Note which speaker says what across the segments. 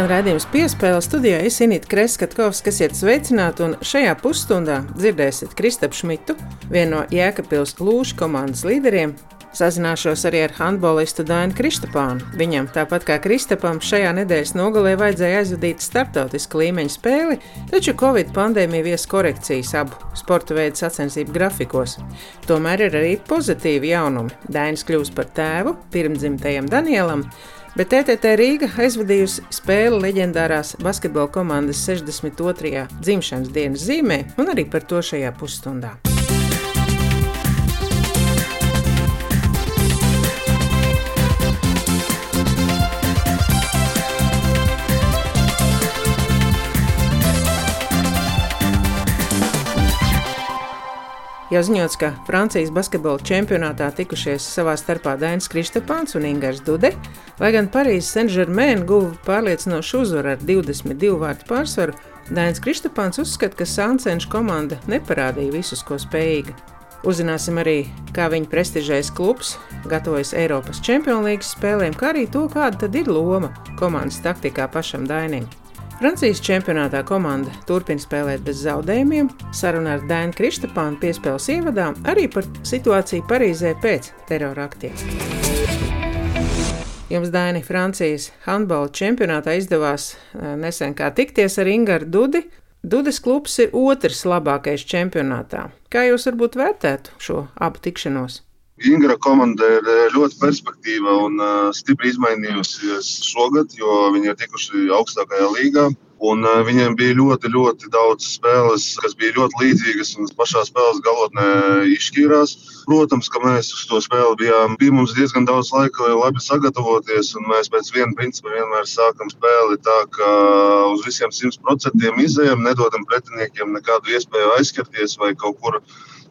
Speaker 1: Skan redzējums piespēle studijā Isinīta Kreskatkovs, kas iet sveicināt, un šajā pusstundā dzirdēsiet Kristapu Šmitu, vienu no Jēkabils Lūšu komandas līderiem. Sazināšos arī ar handbolistu Dainu Kristapānu. Viņam, tāpat kā Kristapam, šajā nedēļas nogalē vajadzēja aizvadīt starptautisku līmeņa spēli, taču Covid pandēmija vies korekcijas abu sporta veidu sacensību grafikos. Tomēr ir arī pozitīvi jaunumi. Dainis kļūs par tēvu pirmdzimtajam Danielam bet TTT Rīga aizvadījusi spēli leģendārās basketbola komandas 62. dzimšanas dienas zīmē, un arī par to šajā pusstundā. Jau ziņots, ka Francijas basketbola čempionātā tikušies savā starpā Dainis Kristapāns un Ingūns Dude, lai gan Parīzes Saint-Germain guva pārliecinošu uzvaru ar 22 vārtu pārsvaru. Dainis Kristapāns uzskata, ka Sancenša komanda neparādīja visus, ko spējīga. Uzzināsim arī, kā viņa prestižais klubs gatavojas Eiropas Čempionu līgas spēlēm, kā arī to, kāda ir loma komandas taktikā pašam Dainim. Francijas čempionātā komanda turpina spēlēt bez zaudējumiem. Saruna ar Dēnu Kristapānu piespēles ievadā arī par situāciju Parīzē pēc terora aktiem. Jums, Daini, Francijas handbola čempionātā izdevās eh, nesen kā tikties ar Ingūru Dudi. Dudas klubs ir otrs labākais čempionātā. Kā jūs varbūt vērtētu šo abu tikšanos?
Speaker 2: Ingra komanda ir eh, ļoti perspektīva un uh, stipri izmainījusies šogad, jo viņi ir tikuši augstākajā līgā. Un, uh, viņiem bija ļoti, ļoti daudz spēles, kas bija ļoti līdzīgas un pašā spēles galotnē izšķīrās. Protams, ka mēs uz to spēli bijām. Bija mums diezgan daudz laika, lai labi sagatavoties, un mēs pēc viena principa vienmēr sākam spēli tā, ka uz visiem simt procentiem izējām, nedodam pretiniekiem nekādu iespēju aizskarties vai kaut kur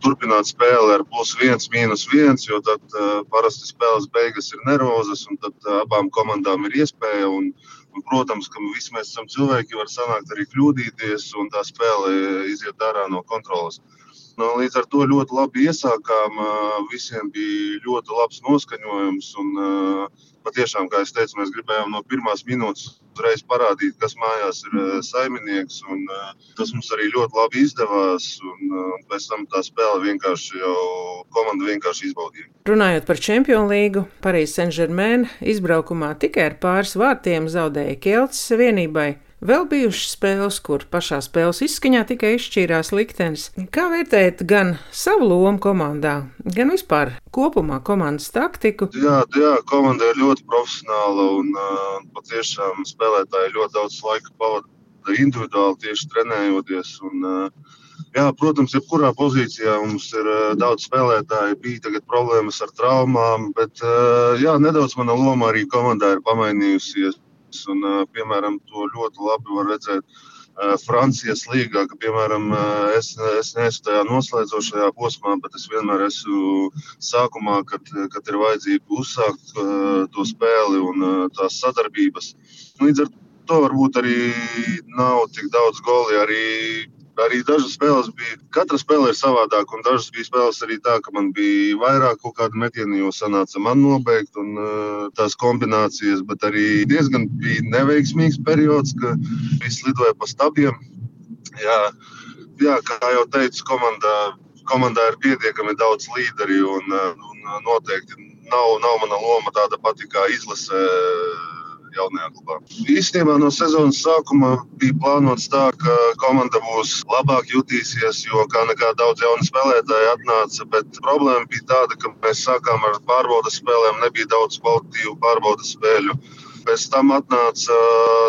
Speaker 2: turpināt spēli ar plus viens, mīnus viens, jo tad uh, parasti spēles beigas ir nervozas, un tad uh, abām komandām ir iespēja. Un, un, protams, ka visi mēs esam cilvēki, var sanākt arī kļūdīties, un tā spēle iziet ārā no kontrolas. Nu, līdz ar to ļoti labi iesākām. Visiem bija ļoti labs noskaņojums. Un, patiešām, kā jau teicu, mēs gribējām no pirmās minūtes uzreiz parādīt, kas mājās ir saimnieks. Un, tas mums arī ļoti labi izdevās. Un, un pēc tam tā spēle vienkārši jau komanda vienkārši izbaudīja.
Speaker 1: Runājot par Čempionu līgu, Parīzes Saint-Germain izbraukumā tikai ar pāris vārtiem zaudēja Kelts vienībai. Vēl bijušas spēles, kur pašā spēles izskaņā tikai izšķīrās liktenis. Kā vērtēt gan savu lomu komandā, gan vispār kopumā komandas taktiku?
Speaker 2: Jā, jā komanda ir ļoti profesionāla un uh, patiešām spēlētāji ļoti daudz laika pavada individuāli tieši trenējoties. Un, uh, Jā, protams, jebkurā pozīcijā mums ir uh, daudz spēlētāju. Bija problēmas ar traumām, bet uh, jā, nedaudz mana loma arī komandā ir pamainījusies. Un, piemēram, to ļoti labi var redzēt Francijas līgā, ka, piemēram, es, es neesmu tajā noslēdzošajā posmā, bet es vienmēr esmu sākumā, kad, kad ir vajadzība uzsākt to spēli un tās sadarbības. Līdz ar to varbūt arī nav tik daudz goli. Arī Arī dažas spēles bija, katra spēle ir savādāka, un dažas bija spēles arī tā, ka man bija vairāk kaut kāda metiena, jo sanāca man nobeigt un uh, tās kombinācijas, bet arī diezgan bija neveiksmīgs periods, ka viss lidoja pa stabiem. Jā, jā kā jau teicu, komandā, komandā ir pietiekami daudz līderi un, un noteikti nav, nav mana loma tāda pati kā izlasē jaunajā klubā. Īstenībā no sezonas sākuma bija plānots tā, ka komanda būs labāk jutīsies, jo kā nekā daudz jaunu spēlētāju atnāca. Bet problēma bija tāda, ka mēs sākām ar pārbaudas spēlēm, nebija daudz kvalitīvu pārbaudas spēļu. Pēc tam atnāca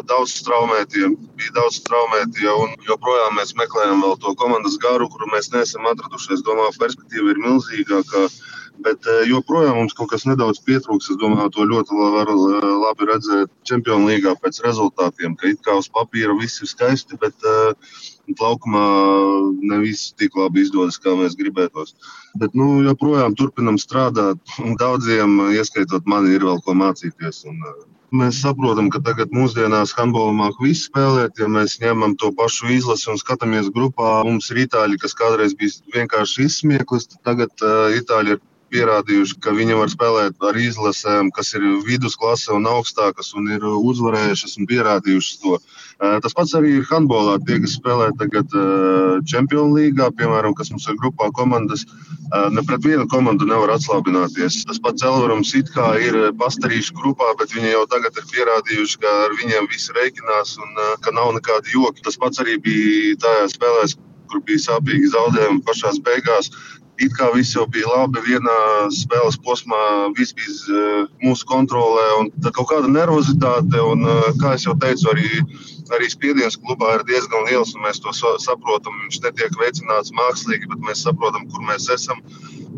Speaker 2: daudz traumētiem, bija daudz traumētie, un joprojām mēs meklējam to komandas garu, kuru mēs neesam atraduši. Es domāju, perspektīva ir milzīgāka. Bet eh, joprojām mums kaut kas nedaudz pietrūks. Es domāju, to ļoti var eh, labi redzēt Čempionu līgā pēc rezultātiem. Ka it kā uz papīra viss ir skaisti, bet uh, laukumā ne viss tik labi izdodas, kā mēs gribētos. Bet nu, joprojām turpinam strādāt. Daudziem, ieskaitot mani, ir vēl ko mācīties. Un, uh, Mēs saprotam, ka tagad mūsdienās handbolā mākslinieks visu spēlēt. Ja mēs ņemam to pašu izlasi un skatāmies grupā, mums ir itāļi, kas kādreiz bija vienkārši izsmieklis. Tagad uh, itāļi ir pierādījuši, ka viņi var spēlēt ar izlasēm, kas ir vidusklase un augstākas, un ir uzvarējušas un pierādījušas to. Tas pats arī ir handbolā. Tie, kas spēlē tagad Champions League, piemēram, kas mums ir grupā komandas, ne pret vienu komandu nevar atslābināties. Tas pats Elvarams it kā ir pastarīšu grupā, bet viņi jau tagad ir pierādījuši, ka ar viņiem viss reikinās un ka nav nekādi joki. Tas pats arī bija tajā spēlēs, kur bija sāpīgi zaudējumi pašā beigās. It kā viss jau bija labi, vienā spēles posmā viss bija uh, mūsu kontrolē, un tā kaut kāda nervozitāte, un, uh, kā jau teicu, arī, arī spiediens klubā ir diezgan liels, un mēs to saprotam. Viņš netiek veicināts mākslīgi, bet mēs saprotam, kur mēs esam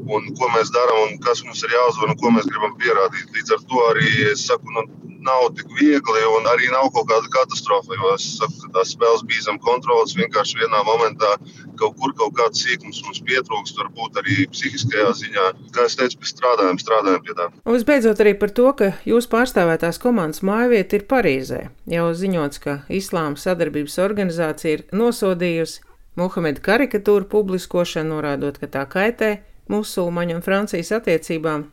Speaker 2: un ko mēs darām, un kas mums ir jāuzvar, un ko mēs gribam pierādīt. Līdz ar to arī es saku, nu, nav tik viegli, un arī nav kaut kāda katastrofa. Jo es saku, ka tās spēles bija zem kontrolas. Vienkārši vienā momentā kaut kur kaut kāds sīkums mums pietrūkst, varbūt arī psihiskajā ziņā. Kā es teicu, mēs strādājam, strādājam pie tā.
Speaker 1: Un visbeidzot arī par to, ka jūs pārstāvētās komandas mājvieta ir Parīzē. Jau ziņots, ka Islāma sadarbības organizācija ir nosodījusi Muhameda karikatūru publiskošanu, norādot, ka tā kaitē musulmaņu un Francijas attiecībām,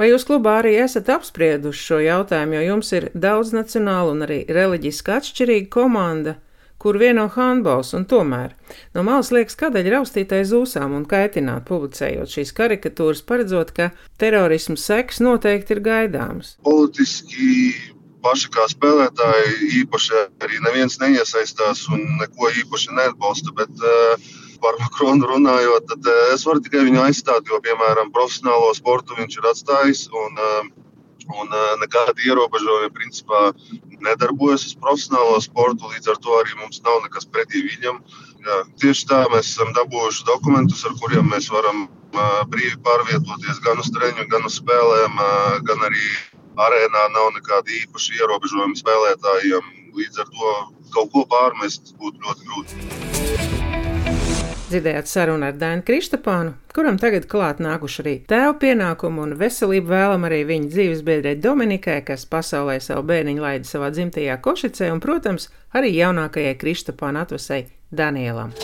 Speaker 1: Vai jūs klubā arī esat apsprieduši šo jautājumu, jo jums ir daudz nacionālu un arī reliģiski atšķirīga komanda, kur vieno handbols, un tomēr no malas liekas, kādēļ raustītais zūsām un kaitināt, publicējot šīs karikatūras, paredzot, ka terorismu seks noteikti ir gaidāms.
Speaker 2: Politiski paši kā spēlētāji īpaši arī neviens neiesaistās un neko īpaši neatbalsta, bet uh, par Makronu runājot, tad eh, es varu tikai viņu aizstāt, jo, piemēram, profesionālo sportu viņš ir atstājis. Un, eh, un eh, nekādi ierobežojumi principā nedarbojas uz profesionālo sportu. Līdz ar to arī mums nav nekas pretī viņam. Jā, tieši tā mēs esam dabūjuši dokumentus, ar kuriem mēs varam brīvi pārvietoties gan uz treniņu, gan uz spēlēm, gan arī arēnā nav nekāda īpaša ierobežojuma spēlētājiem. Līdz ar to kaut ko pārmest būtu ļoti grūti.
Speaker 1: Dzirdējāt sarunu ar Dēnu Kristapānu, kuram tagad klāt nākuši arī tēva pienākumu un veselību vēlam arī viņa dzīves biedrē Dominikai, kas pasaulē savu bērniņu laida savā dzimtajā Košicē, un, protams, arī jaunākajai Kristapāna atvasai Danielam.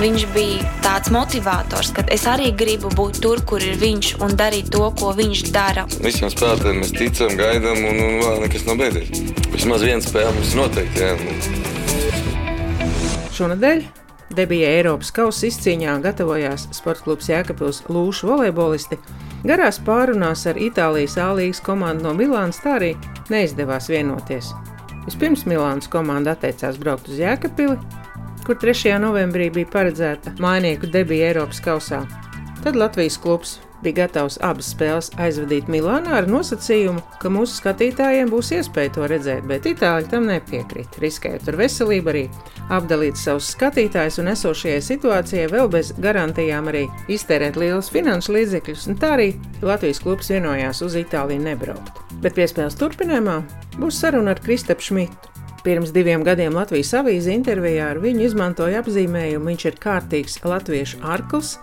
Speaker 3: Viņš bija tāds motivators, ka es arī gribu būt tur, kur ir viņš un darīt to, ko viņš dara.
Speaker 4: Visiem spēlētājiem mēs ticam, gaidām, un, un vēl nekas nav beidzies. Vismaz viena spēle mums noteikti jābūt.
Speaker 1: Šonadēļ Debija Eiropas kausa izcīņā gatavojās sporta klubs Jēkabils Lūšu volejbolisti. Garās pārunās ar Itālijas A-līgas komandu no Milānas tā arī neizdevās vienoties. Vispirms Milānas komanda atteicās braukt uz Jēkabili, kur 3. novembrī bija paredzēta mainieku debija Eiropas kausā. Tad Latvijas klubs bija gatavs abas spēles aizvadīt Milānā ar nosacījumu, ka mūsu skatītājiem būs iespēja to redzēt, bet itāļi tam nepiekrīt. Riskējot ar veselību, arī apdalīt savus skatītājus un esošajai situācijai vēl bez garantijām arī iztērēt lielus finanšu līdzekļus, un tā arī Latvijas klubs vienojās uz Itāliju nebraukt. Bet piespēles turpinājumā būs saruna ar Kristapu Šmitu. Pirms diviem gadiem Latvijas avīze intervijā ar viņu izmantoja apzīmējumu: viņš ir kārtīgs latviešu arkls,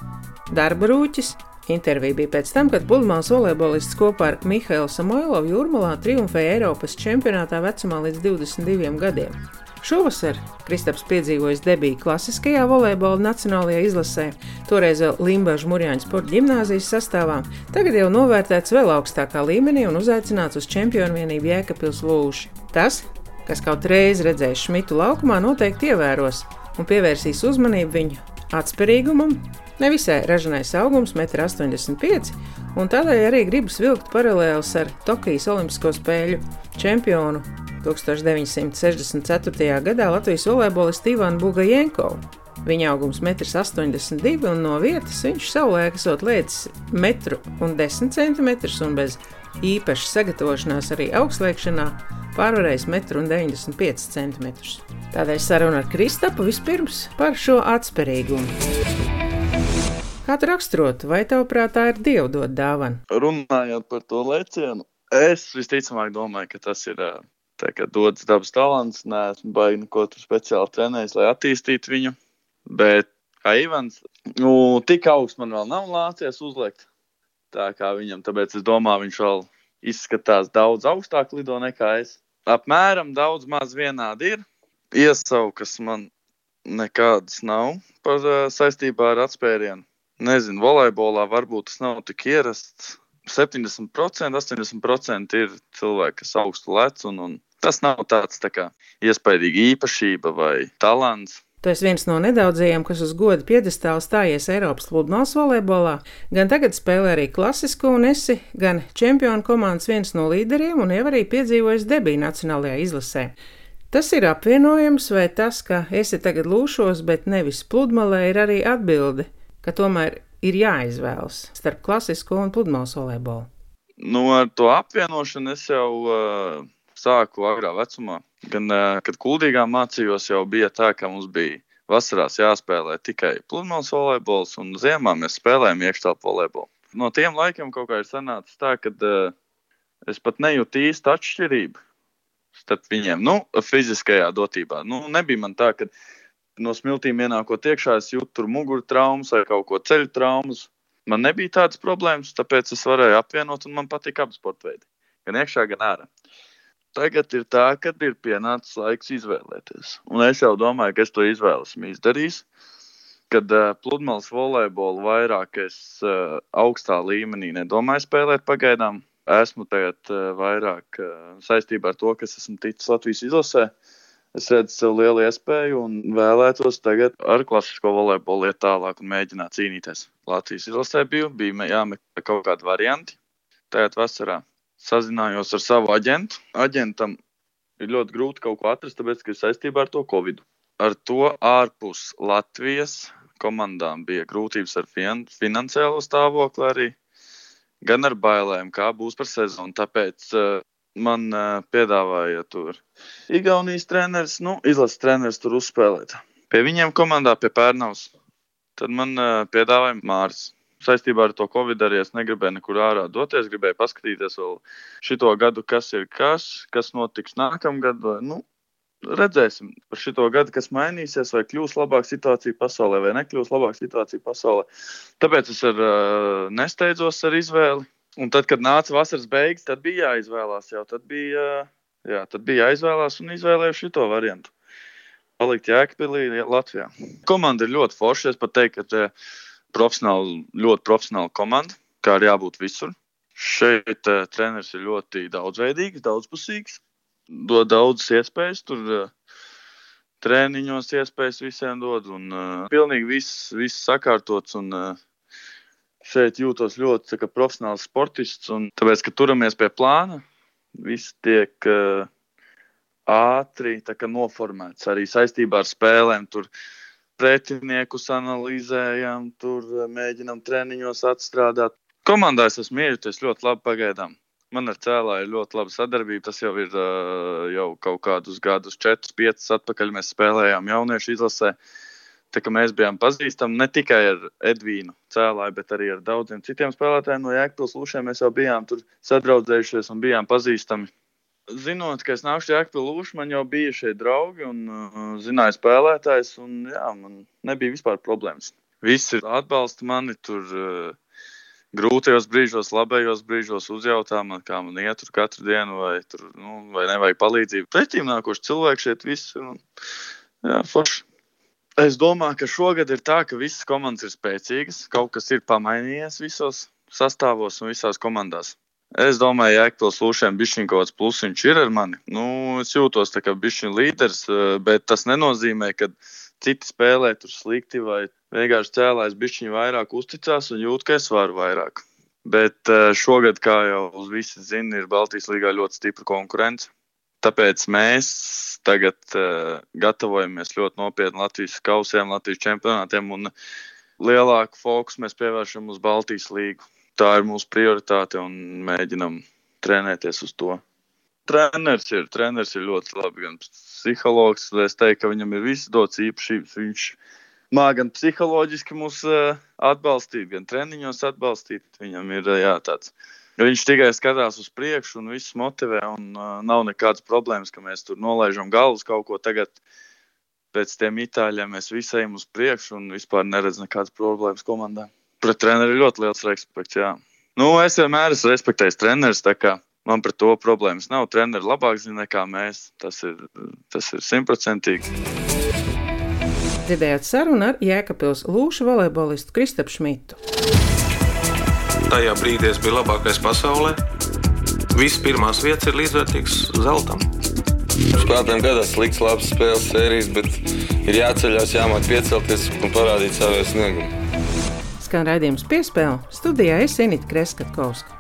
Speaker 1: darba rūķis Intervija bija pēc tam, kad Bulmāns volejbolists kopā ar Mihailu Samoilovu jūrmalā triumfēja Eiropas čempionātā vecumā līdz 22 gadiem. Šovasar Kristaps piedzīvojis debiju klasiskajā volejbola nacionālajā izlasē, toreiz vēl Limbaģa Mūrjāņa sporta gimnāzijas sastāvā, tagad jau novērtēts vēl augstākā līmenī un uzaicināts uz čempionu vienību Jēkabils Lūši. Tas, kas kaut reiz redzējis Šmitu laukumā, noteikti ievēros un pievērsīs uzmanību viņu atspērīgumam Nevisai ražanais augums, 1,85 m, un tādēļ arī gribas vilkt paralēlus ar Tokijas Olimpisko spēļu čempionu 1964. gadā Latvijas volejbolistu Ivanu Bugajenkovu. Viņa augums 1,82 m, un no vietas viņš savulaik esot lietas 1,10 cm un bez īpašas sagatavošanās arī augstliekšanā pārvarējis 1,95 cm. Tādēļ saruna ar Kristapu vispirms par šo atspērīgumu. Kā tu raksturotu, vai tavuprāt tā ir dievu dot dāvana?
Speaker 5: Runājot par to lecienu, es visticamāk domāju, ka tas ir kā, dots dabas talants. Nē, esmu baigi neko tur speciāli trenējis, lai attīstītu viņu. Bet kā Ivans, nu, tik augsts man vēl nav lācies uzlikt. Tā kā viņam, tāpēc es domāju, viņš vēl izskatās daudz augstāk lido nekā es. Apmēram daudz maz vienādi ir. Iesaukas man nekādas nav par saistībā ar atspērienu nezinu, volejbolā varbūt tas nav tik ierasts. 70%, 80% ir cilvēki, kas augstu lec, un, un tas nav tāds tā kā iespaidīga īpašība vai talants.
Speaker 1: Tu esi viens no nedaudzajiem, kas uz goda piedestāla stājies Eiropas pludmales volejbolā. Gan tagad spēlē arī klasisko, un esi gan čempionu komandas viens no līderiem, un jau arī piedzīvojis debiju nacionālajā izlasē. Tas ir apvienojams, vai tas, ka esi tagad lūšos, bet nevis pludmalē, ir arī atbilde, ka tomēr ir jāizvēlas starp klasisko un pludmales volejbolu?
Speaker 5: Nu, ar to apvienošanu es jau uh, sāku agrā vecumā. Gan, uh, kad kuldīgā mācījos, jau bija tā, ka mums bija vasarās jāspēlē tikai pludmales volejbols, un ziemā mēs spēlējām iekštelpu volejbolu. No tiem laikiem kaut kā ir sanācis tā, ka uh, es pat nejūtu īstu atšķirību starp viņiem. Nu, fiziskajā dotībā. Nu, nebija man tā, ka no smiltīm ienākot iekšā, es jūtu tur muguru traumas vai kaut ko ceļu traumas. Man nebija tādas problēmas, tāpēc es varēju apvienot, un man patīk abi sporta veidi. Gan iekšā, gan ārā. Tagad ir tā, ka ir pienācis laiks izvēlēties. Un es jau domāju, ka es to izvēlu esmu izdarījis. Kad uh, pludmales volejbolu vairāk es uh, augstā līmenī nedomāju spēlēt pagaidām. Esmu tagad uh, vairāk uh, saistībā ar to, kas esmu ticis Latvijas izlasē. Uh, es redzu sev lielu iespēju un vēlētos tagad ar klasisko volejbolu iet tālāk un mēģināt cīnīties. Latvijas izlasē biju, bija jāmeklē kaut kādi varianti. Tagad vasarā sazinājos ar savu aģentu. Aģentam ir ļoti grūti kaut ko atrast, tāpēc, ka ir saistībā ar to Covid. Ar to ārpus Latvijas komandām bija grūtības ar fin finansiālo stāvokli arī, gan ar bailēm, kā būs par sezonu. Tāpēc uh, man uh, piedāvāja tur Igaunijas treneris, nu, izlases treneris tur uzspēlēt. Pie viņiem komandā, pie Pērnavas. Tad man uh, piedāvāja Māris. Saistībā ar to Covid arī es negribēju nekur ārā doties. Gribēju paskatīties vēl šito gadu, kas ir kas, kas notiks nākamgad. Nu, redzēsim par šo gadu, kas mainīsies, vai kļūs labāka situācija pasaulē, vai nekļūs labāka situācija pasaulē. Tāpēc es ar, uh, nesteidzos ar izvēli. Un tad, kad nāca vasaras beigas, tad bija jāizvēlās. Jau tad bija, jā, tad bija jāizvēlās un izvēlēju šo variantu. Palikt Jēkabīlī, Latvijā. Komanda ir ļoti forša. Es pat teiktu, ka profesionāli, ļoti profesionāla komanda, kā arī jābūt visur. Šeit uh, treneris ir ļoti daudzveidīgs, daudzpusīgs, dod daudzas iespējas. Tur uh, treniņos iespējas visiem dod. Un, uh, pilnīgi viss, viss sakārtots. Un, uh, šeit jūtos ļoti kā, profesionāls sportists. Un, tāpēc, ka turamies pie plāna, viss tiek uh, ātri kā, noformēts arī saistībā ar spēlēm. Tur pretiniekus analizējam, tur uh, mēģinam treniņos atstrādāt. Komandā es esmu iejuties ļoti labi pagaidām. Man ar cēlāju ir ļoti laba sadarbība. Tas jau ir uh, jau kaut kādus gadus, 4, 5 atpakaļ. Mēs spēlējām jauniešu izlasē. Uh, mēs bijām pazīstami ne tikai ar Edvīnu Cēlāju, bet arī ar daudziem citiem spēlētājiem no Jēkabūras lūšiem. Mēs jau bijām tur sadraudzējušies un bijām pazīstami. Zinot, ka es nāku pie lūšas, man jau bija šie draugi un uh, zināja spēlētājs. Un, jā, man nebija vispār problēmas. Visi atbalsta mani tur. Uh, grūtajos brīžos, labajos brīžos uzjautā man, kā man iet tur katru dienu, vai, tur, nu, vai nevajag palīdzību. Pretīm nākoši cilvēki šeit visi ir. Jā, forši. Es domāju, ka šogad ir tā, ka visas komandas ir spēcīgas. Kaut kas ir pamainījies visos sastāvos un visās komandās. Es domāju, ka Jēkabils Lūšiem bišķiņ kaut kāds plusiņš ir ar mani. Nu, es jūtos tā kā bišķiņ līderis, eh, bet tas nenozīmē, ka citi spēlē tur slikti vai vienkārši cēlājs bišķiņ vairāk uzticās un jūt, ka es varu vairāk. Bet eh, šogad, kā jau visi zina, ir Baltijas līgā ļoti stipra konkurence. Tāpēc mēs tagad uh, gatavojamies ļoti nopietni Latvijas kausiem, Latvijas čempionātiem un lielāku fokusu mēs pievēršam uz Baltijas līgu. Tā ir mūsu prioritāte un mēģinam trenēties uz to. Treneris ir, treneris ir ļoti labi, gan psihologs. Es teiktu, ka viņam ir visas dots īpašības. Viņš māca gan psiholoģiski mūs uh, atbalstīt, gan treniņos atbalstīt. Viņam ir uh, jā, tāds Viņš tikai skatās uz priekšu un viss motivē. Un, uh, nav nekādas problēmas, ka mēs tur nolaižam galvas kaut ko. Tagad pēc tiem itāļiem mēs visi ejam uz priekšu un vispār neredzam nekādas problēmas komandā. Pret treneri ļoti liels respekts. Jā. Nu, es vienmēr esmu respektējis trenerus. Man par to problēmas nav. Treneris labāk zina nekā mēs. Tas ir simtprocentīgi.
Speaker 1: Dzirdējāt sarunu ar Jēkabils Lūšu volejbolistu Kristapu Šmitu.
Speaker 6: Tajā brīdī es biju labākais pasaulē. Visas pirmās vietas ir līdzvērtīgas zeltam.
Speaker 4: Spēlētājiem gadās slikts, labs spēles sērijas, bet ir jāceļās, jāmāk piecelties un parādīt savu sniegumu.
Speaker 1: Skan raidījums piespēle studijā es Inīti Kreskatkovska.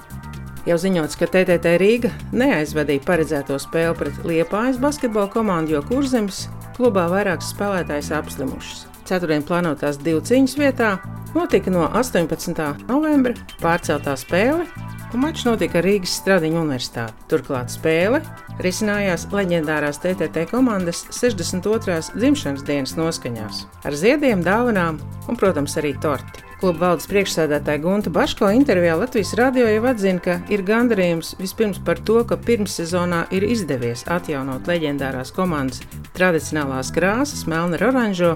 Speaker 1: Jau ziņots, ka TTT Rīga neaizvadīja paredzēto spēli pret Liepājas basketbola komandu, jo kurzems klubā vairākas spēlētājas apslimušas. Ceturtdien plānotās divu cīņas vietā notika no 18. novembra pārceltā spēle, un mačs notika Rīgas Stradiņu universitātē. Turklāt spēle risinājās leģendārās TTT komandas 62. dzimšanas dienas noskaņās ar ziediem, dāvanām un, protams, arī torti. Kluba valdes priekšsēdētāja Gunta Baško intervijā Latvijas radio jau atzina, ka ir gandarījums vispirms par to, ka pirmssezonā ir izdevies atjaunot leģendārās komandas tradicionālās krāsas, melna ar oranžo,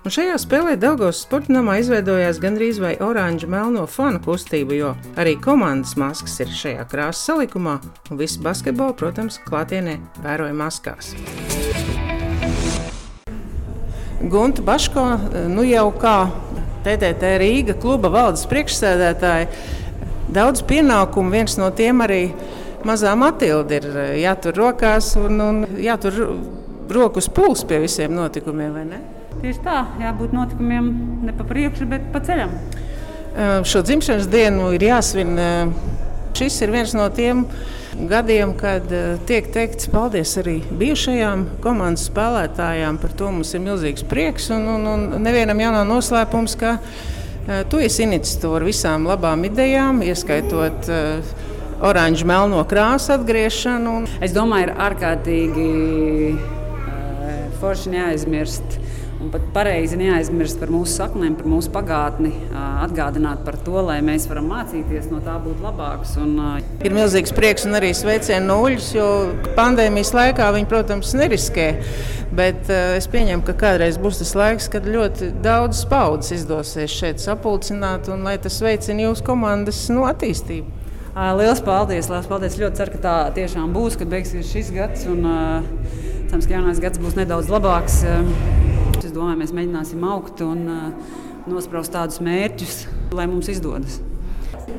Speaker 1: un šajā spēlē Daugos sportamā izveidojās gandrīz vai oranžu melno fanu kustību, jo arī komandas maskas ir šajā krāsas salikumā, un viss basketbols, protams, klātienē vēroja maskās. Gunta Baško, nu jau kā TTT Rīga kluba valdes priekšsēdētāji. Daudz pienākumu, viens no tiem arī mazā Matilda ir eh, jātur rokās un, un jātur rokas pūles pie visiem notikumiem, vai ne?
Speaker 7: Tieši tā, jābūt notikumiem ne pa priekšu, bet pa ceļam.
Speaker 1: Eh, šo dzimšanas dienu ir jāsvin. Eh, šis ir viens no tiem gadiem, kad tiek teikts paldies arī bijušajām komandas spēlētājām. Par to mums ir milzīgs prieks. Un, un, un nevienam jau nav noslēpums, ka tu esi iniciators visām labām idejām, ieskaitot uh, oranžu melno krāsu atgriešanu.
Speaker 7: Es domāju, ir ārkārtīgi uh, forši neaizmirst Un pat pareizi neaizmirst par mūsu saknēm, par mūsu pagātni, atgādināt par to, lai mēs varam mācīties no tā, būt labāks. Un,
Speaker 1: ir milzīgs prieks un arī sveicienu no uļus, jo pandēmijas laikā viņi, protams, neriskē. Bet es pieņemu, ka kādreiz būs tas laiks, kad ļoti daudz paudzes izdosies šeit sapulcināt un lai tas veicina jūsu komandas nu, attīstību.
Speaker 7: Lielas paldies! Lielas paldies! Ļoti ceru, ka tā tiešām būs, kad beigsies šis gads. Un, cerams, ka jaunais gads būs nedaudz labāks. Es domāju, mēs mēģināsim augt un uh, nospraust tādus mērķus, lai mums izdodas.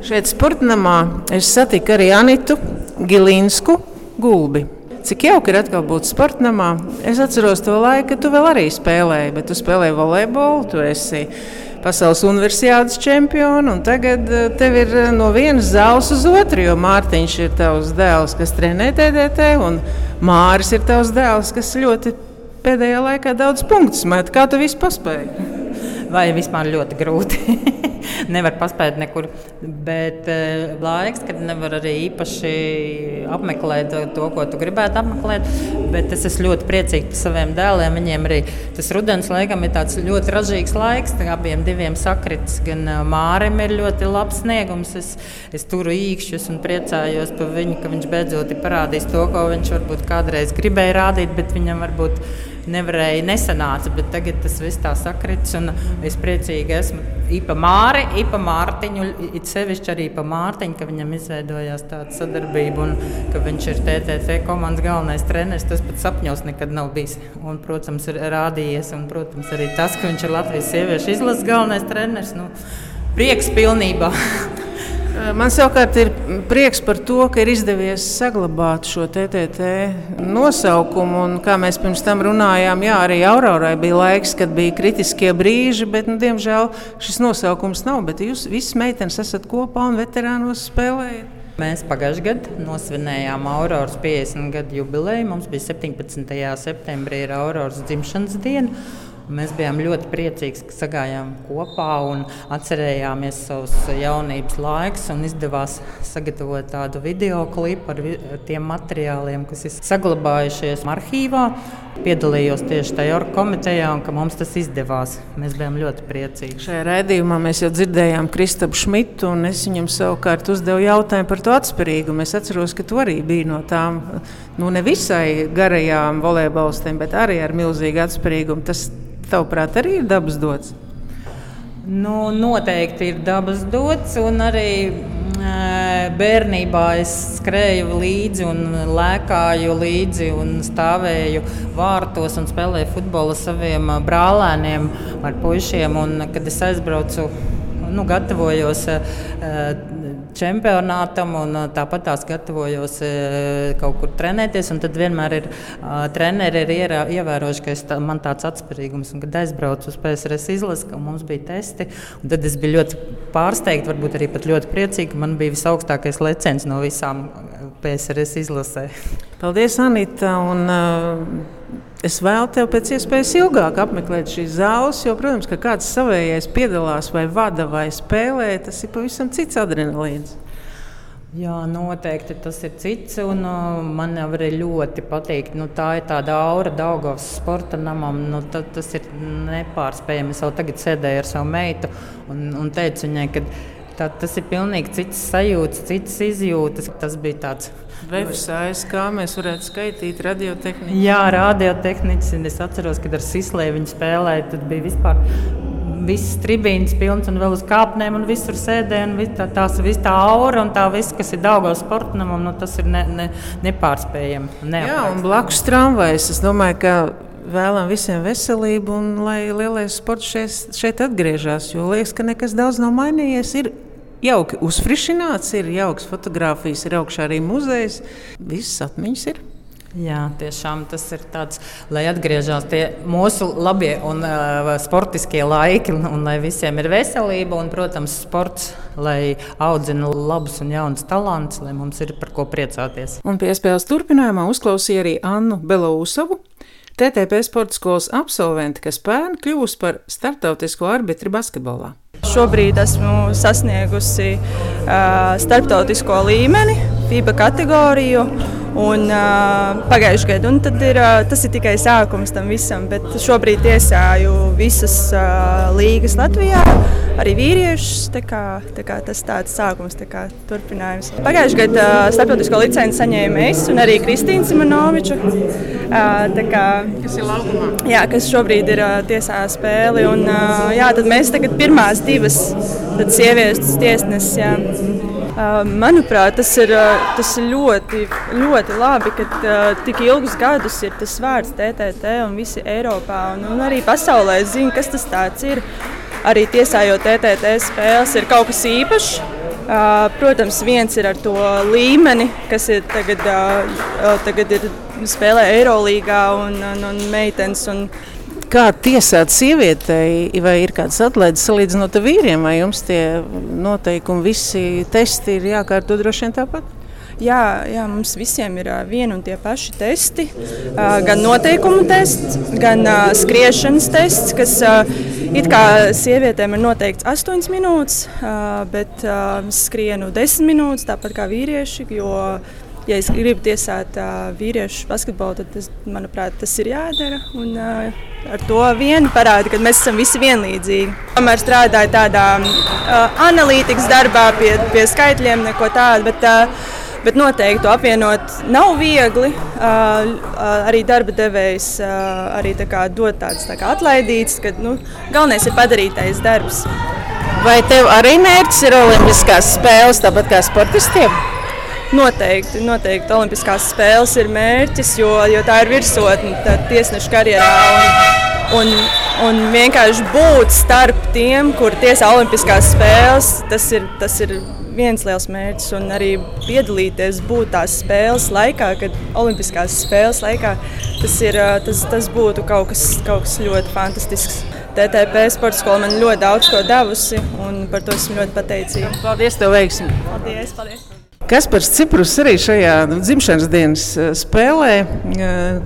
Speaker 1: Šeit sportamā es satiku arī Anitu Gilinsku gulbi. Cik jauki ir atkal būt sportamā. Es atceros to laiku, kad tu vēl arī spēlēji, bet tu spēlēji volejbolu, tu esi pasaules universitātes čempionu, un tagad uh, tev ir uh, no vienas zāles uz otru, jo Mārtiņš ir tavs dēls, kas trenē TDT, un Māris ir tavs dēls, kas ļoti pēdējā laikā daudz punktus met. Kā tu visu paspēji?
Speaker 8: Vai vispār ļoti grūti. nevar paspēt nekur. Bet uh, laiks, kad nevar arī īpaši apmeklēt to, ko tu gribētu apmeklēt. Bet es esmu ļoti priecīgs par saviem dēliem. Viņiem arī tas rudens laikam ir ļoti ražīgs laiks. Abiem diviem sakrits, gan uh, Mārim ir ļoti labs sniegums. Es, es turu īkšķus un priecājos par viņu, ka viņš beidzot ir parādījis to, ko viņš varbūt kādreiz gribēja rādīt, bet viņam varbūt nevarēja, nesanāca. Bet tagad tas viss tā sakrits, un es priecīgi esmu. Ipa Māri, Ipa Mārtiņu, it sevišķi arī pa Mārtiņu, ka viņam izveidojās tāda sadarbība un ka viņš ir TTC komandas galvenais treneris. Tas pat sapņos nekad nav bijis. Un, protams, ir rādījies, un, protams, arī tas, ka viņš ir Latvijas sieviešu izlases galvenais treneris. Nu, prieks pilnībā.
Speaker 1: Man savukārt ir prieks par to, ka ir izdevies saglabāt šo TTT nosaukumu. Un, kā mēs pirms tam runājām, jā, arī Aurorai bija laiks, kad bija kritiskie brīži, bet, nu, diemžēl, šis nosaukums nav. Bet jūs visas meitenes esat kopā un veterānos spēlējat.
Speaker 8: Mēs pagājušajā gadā nosvinējām Auroras 50 gadu jubileju. Mums bija 17. septembrī Auroras dzimšanas diena. Mēs bijām ļoti priecīgi, ka sagājām kopā un atcerējāmies savus jaunības laikus. Izdevās sagatavot tādu video klipu ar tiem materiāliem, kas ir saglabājušies arhīvā. Piedalījos tieši tajā komitejā, un mums tas izdevās. Mēs bijām ļoti priecīgi.
Speaker 1: Šajā raidījumā mēs jau dzirdējām Kristapu Šmitu, un es viņam savukārt uzdevu jautājumu par to atspērīgumu. Es atceros, ka tu arī biji no tām nu, nevisai garajām volejbolistiem, bet arī ar milzīgu atspērīgumu. Tas tavuprāt, arī ir dabas dots?
Speaker 8: Nu, noteikti ir dabas dots, un arī bērnībā es skrēju līdzi, un lēkāju līdzi, un stāvēju vārtos un spēlēju futbolu saviem brālēniem, ar puišiem. Un, kad es aizbraucu, nu, gatavojos čempionātam, un tāpat tās gatavojos kaut kur trenēties. Tad vienmēr ir treneri ir ievērojuši, ka tā, man tāds atspērīgums, un kad aizbraucu uz PSRS izlasi, ka mums bija testi, tad es biju ļoti pārsteigta, varbūt arī ļoti priecīga, ka man bija visaugstākais leciens no visām PSRS izlasē.
Speaker 1: Paldies, Anita! Un, uh... Es vēlu tev pēc iespējas ilgāk apmeklēt šīs zāles, jo, protams, ka kāds savējais piedalās vai vada vai spēlē, tas ir pavisam cits adrenalīns.
Speaker 8: Jā, noteikti tas ir cits. Un, uh, man arī ļoti patīk. Nu, tā ir tāda aura Daugavas sporta namam. Nu, ta, tas ir nepārspējami. Es jau tagad sēdēju ar savu meitu un, un teicu viņai, ka tā, tas ir pilnīgi cits sajūta, cits izjūtas. Tas bija tāds
Speaker 1: Vefsājas, kā mēs varētu skaitīt radiotehniku.
Speaker 8: Jā, radiotehnikas. Es atceros, kad ar Sislēju viņi spēlēja. Tad bija vispār viss tribīns pilns un vēl uz kāpnēm un visur sēdēja. Un tā, tās viss tā aura un tā viss, kas ir Daugavas sportamam, nu, tas ir ne, ne, nepārspējami.
Speaker 1: Jā, un blakus tramvajas. Es domāju, ka vēlam visiem veselību un lai lielais sports šeit, šeit atgriežas. Jo liekas, ka nekas daudz nav mainījies. Ir jauki uzfrišināts, ir jauks fotografijas, ir augšā arī muzejs. Visas atmiņas ir.
Speaker 8: Jā, tiešām tas ir tāds, lai atgriežas tie mūsu labie un uh, sportiskie laiki, un lai visiem ir veselība un, protams, sports, lai audzina labus un jaunus talantus, lai mums ir par ko priecāties.
Speaker 1: Un piespēles turpinājumā uzklausīja arī Annu Belousovu. TTP sporta skolas absolventi, kas pērn kļūs par starptautisko arbitru basketbolā.
Speaker 9: Šobrīd esmu sasniegusi uh, starptautisko līmeni, FIBA kategoriju un uh, pagājušajā gadā. Tad ir, uh, tas ir tikai sākums tam visam, bet šobrīd tiesāju visas uh, līgas Latvijā, arī vīriešus. Tā kā, tā kā tas tāds sākums, tā kā turpinājums. Pagājušajā gadā uh, starptautisko licenci saņēmu es un arī Kristīna Simonoviča. Uh, kā,
Speaker 1: kas ir laukumā?
Speaker 9: Jā, kas šobrīd ir uh, tiesā spēle. Un, uh, jā, tad mēs tagad pirmās divas sievietes tiesneses. Manuprāt, tas ir, tas ir ļoti, ļoti labi, ka tik ilgus gadus ir tas vārds TTT un visi Eiropā un, un arī pasaulē zina, kas tas ir. Arī tiesājot TTT spēles ir kaut kas īpašs. Protams, viens ir ar to līmeni, kas ir tagad, tagad ir spēlē Eirolandā un, un, un meitenes. Un,
Speaker 1: kā tiesāt sievietei, vai ir kāds atlaides salīdzinot ar vīriem, vai jums tie noteikumi, visi testi ir jākārto droši vien tāpat?
Speaker 9: Jā, jā, mums visiem ir vieni un tie paši testi. Gan noteikumu tests, gan skriešanas tests, kas it kā sievietēm ir noteikts 8 minūtes, bet uh, skrienu 10 minūtes, tāpat kā vīrieši. Jo, ja es gribu tiesāt uh, vīriešu basketbolu, tad, tas, manuprāt, tas ir jādara. Un, uh, ar to vien parāda, ka mēs esam visi vienlīdzīgi. Tomēr strādāju tādā uh, analītikas darbā pie, pie skaitļiem, neko tādu. Bet, uh, Bet noteikti to apvienot nav viegli. Uh, arī darba devējs uh, arī tā dod tādas tā atlaidītas, ka nu, galvenais ir padarītais darbs.
Speaker 1: Vai tev arī mērķis ir Olimpiskās spēles, tāpat kā sportistiem?
Speaker 9: Noteikti, noteikti Olimpiskās spēles ir mērķis, jo, jo tā ir virsotne tiesneša karjerā. Un, un, un vienkārši būt starp tiem, kur tiesā Olimpiskās spēles, tas ir, tas ir viens liels mērķis. Un arī piedalīties, būt tās spēles laikā, kad Olimpiskās spēles laikā, tas, ir, tas, tas būtu kaut kas, kaut kas ļoti fantastisks. TTP sporta skola man ļoti daudz ko devusi, un par to esmu ļoti pateicīga.
Speaker 1: Paldies, tev veiksmi!
Speaker 9: Paldies! paldies.
Speaker 1: Kaspars Ciprus arī šajā dzimšanas dienas eh, spēlē. Eh,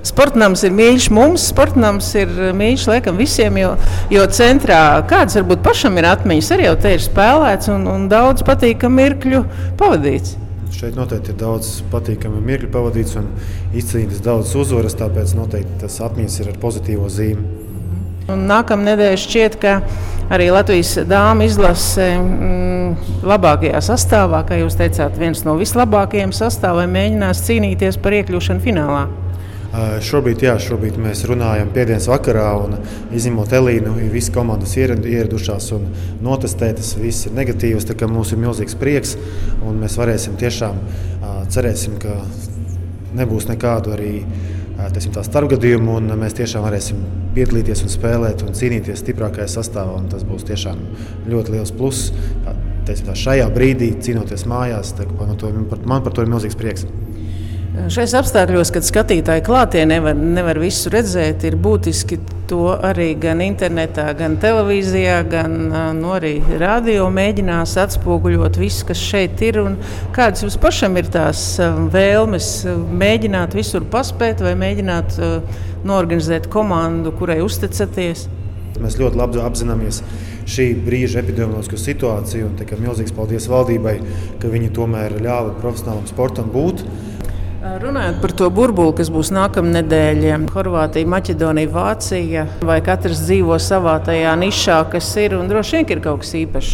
Speaker 1: Sportnams ir mīļš mums, sportnams ir eh, mīļš laikam visiem, jo, jo centrā kādas varbūt pašam ir atmiņas, arī jau te ir spēlēts un, un daudz patīkamu mirkļu pavadīts.
Speaker 10: Šeit noteikti ir daudz patīkamu mirkļu pavadīts un izcīnītas daudz uzvaras, tāpēc noteikti tas atmiņas ir ar pozitīvo zīmi.
Speaker 1: Nākamā nedēļa šķiet, ka arī Latvijas dāmas izlase mm, labākajā sastāvā, kā jūs teicāt, viens no vislabākajiem sastāviem mēģinās cīnīties par iekļūšanu finālā.
Speaker 10: Šobrīd, jā, šobrīd mēs runājam piekdienas vakarā, un izņemot Elīnu, visas komandas ieradušās un notestētas. Viss ir negatīvs, mums ir milzīgs prieks, un mēs varēsim tiešām cerēsim, ka nebūs nekādu arī teiksim, starpgadījumu, un mēs tiešām varēsim piedalīties un spēlēt un cīnīties stiprākajā sastāvā. Tas būs tiešām ļoti liels pluss. Teiksim, šajā brīdī, cīnoties mājās, tā, man, to, man par to ir milzīgs prieks.
Speaker 1: Šais apstākļos, kad skatītāji klātienē nevar, nevar visu redzēt, ir būtiski to arī gan internetā, gan televīzijā, gan nu, arī radio mēģinās atspoguļot visu, kas šeit ir. Kādas jums pašam ir tās vēlmes mēģināt visur paspēt vai mēģināt norganizēt komandu, kurai uzticaties?
Speaker 10: Mēs ļoti labi apzināmies šī brīža epidemioloģisko situāciju un tikai milzīgs paldies valdībai, ka viņi tomēr ļāva profesionālam sportam būt.
Speaker 1: Runājot par to burbuli, kas būs nākamā nedēļa, Horvātija, Maķedonija, Vācija, vai katrs dzīvo savā tajā nišā, kas ir, un droši vien ir kaut kas īpašs.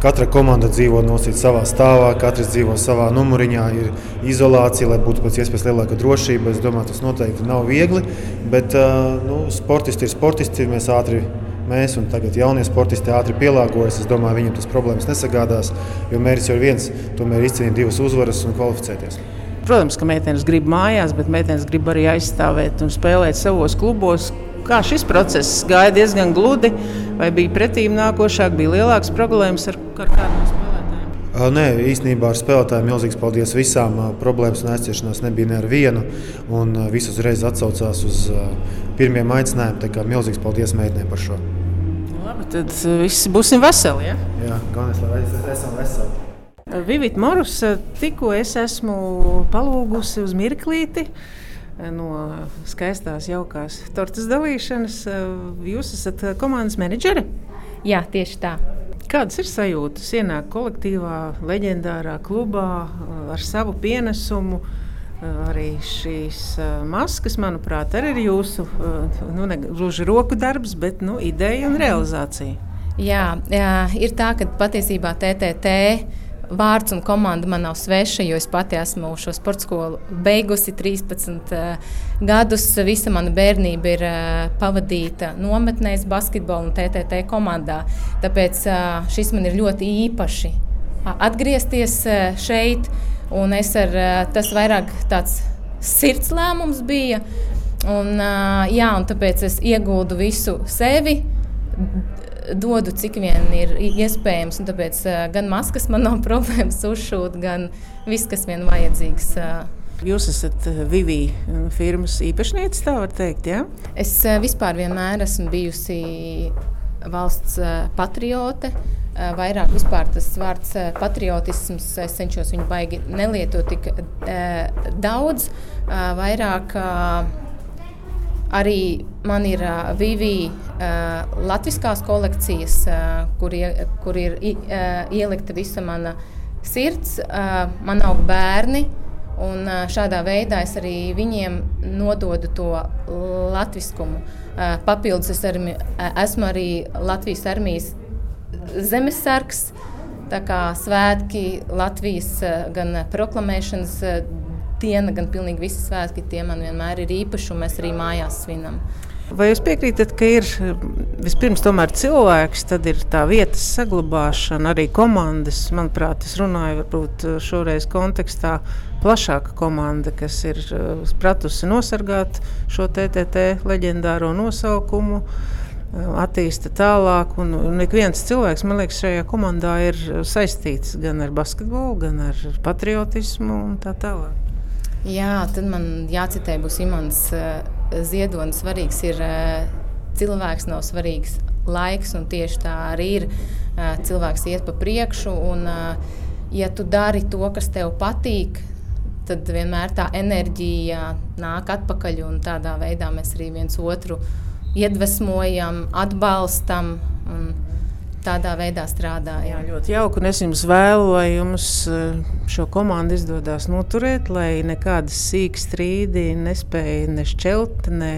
Speaker 10: Katra komanda dzīvo nosīt savā stāvā, katrs dzīvo savā numuriņā, ir izolācija, lai būtu pēc iespējas lielāka drošība. Es domāju, tas noteikti nav viegli, bet nu, sportisti ir sportisti. Mēs ātri mēs un tagad jaunie sportisti ātri pielāgojas. Es domāju, viņiem tas problēmas nesagādās, jo mērķis jau ir viens - tomēr izcīnīt divas uzvaras un kvalificēties.
Speaker 1: Protams, ka meitenes grib mājās, bet meitenes grib arī aizstāvēt un spēlēt savos klubos. Kā šis process gāja diezgan gludi, vai bija pretīm nākošāk, bija lielāks problēmas ar, ar kādiem spēlētājiem?
Speaker 10: Nē, īstenībā ar spēlētājiem milzīgs paldies visām. Problēmas un aizciešanās nebija ne ar vienu. Un visi uzreiz atsaucās uz pirmiem aicinājumiem. Tā kā milzīgs paldies meitenēm par šo.
Speaker 1: Labi, tad visi būsim veseli. Ja?
Speaker 10: Jā, es, lai es esmu vesels.
Speaker 1: Vivit Morus, tikko es esmu palūgusi uz mirklīti no skaistās, jaukās tortes dalīšanas. Jūs esat komandas menedžere?
Speaker 11: Jā, tieši tā.
Speaker 1: Kādas ir sajūtas ienākt kolektīvā, leģendārā klubā ar savu pienesumu? Arī šīs maskas, manuprāt, arī ir jūsu nu, gluži roku darbs, bet nu, ideja un realizācija.
Speaker 11: Jā, jā, ir tā, ka patiesībā TTT vārds un komanda man nav sveša, jo es pati esmu šo sporta skolu beigusi 13 uh, gadus. Visa mana bērnība ir uh, pavadīta nometnēs, basketbola un TTT komandā. Tāpēc uh, šis man ir ļoti īpaši atgriezties šeit. Un es ar tas vairāk tāds sirds lēmums bija. Un, jā, un tāpēc es iegūdu visu sevi dodu, cik vien ir iespējams. Tāpēc gan maskas man nav problēmas uzšūt, gan viss, kas vien vajadzīgs.
Speaker 1: Jūs esat Vivī firmas īpašniece, tā var teikt, jā? Ja?
Speaker 11: Es vispār vienmēr esmu bijusi valsts patriote. Vairāk vispār tas vārds patriotisms, es cenšos viņu baigi nelietot tik daudz. Vairāk Arī man ir uh, Vivī uh, latviskās kolekcijas, uh, kur, ie, kur ir uh, ielikta visa mana sirds, uh, man aug bērni. Un uh, šādā veidā es arī viņiem nododu to latviskumu. Uh, papildus es armi, esmu arī Latvijas armijas zemesargs. Tā kā svētki Latvijas gan proklamēšanas diena, gan pilnīgi visi svētki, tie man vienmēr ir īpaši, un mēs arī mājās svinam.
Speaker 1: Vai jūs piekrītat, ka ir vispirms cilvēks, tad ir tā vietas saglabāšana, arī komandas? Manuprāt, es runāju varbūt šoreiz kontekstā plašāka komanda, kas ir uh, pratusi nosargāt šo TTT leģendāro nosaukumu uh, attīsta tālāk. Un, un ik viens cilvēks, man liekas, šajā komandā ir saistīts gan ar basketbolu, gan ar patriotismu un tā tālāk.
Speaker 11: Jā, tad man jācitē būs Imants uh, Ziedonis. Svarīgs ir uh, cilvēks, nav svarīgs laiks, un tieši tā arī ir. Uh, cilvēks iet pa priekšu, un ja tu dari to, kas tev patīk, tad vienmēr tā enerģija nāk atpakaļ, un tādā veidā mēs arī viens otru iedvesmojam, atbalstam. Un, tādā veidā strādāja.
Speaker 1: Jā, ļoti jauki. Es jums vēlu, lai jums eh, šo komandu izdodas noturēt, lai nekādas sīkas strīdi nespēja ne šķelt, ne,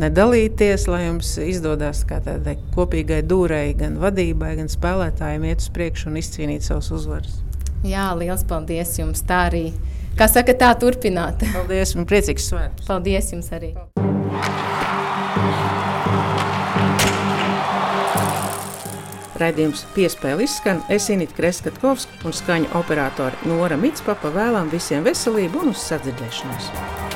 Speaker 1: ne dalīties, lai jums izdodas kā tādai kopīgai dūrei, gan vadībai, gan spēlētājiem iet uz priekšu un izcīnīt savus uzvaras.
Speaker 11: Jā, liels paldies jums! Tā arī kā saka, tā turpināt.
Speaker 1: Paldies un priecīgs svētkus.
Speaker 11: Paldies jums arī.
Speaker 1: Raidījums piespēle izskan, es Inīti Kreskatkovs un skaņu operātori Nora Mitspapa vēlam visiem veselību un uz sadzirdēšanos.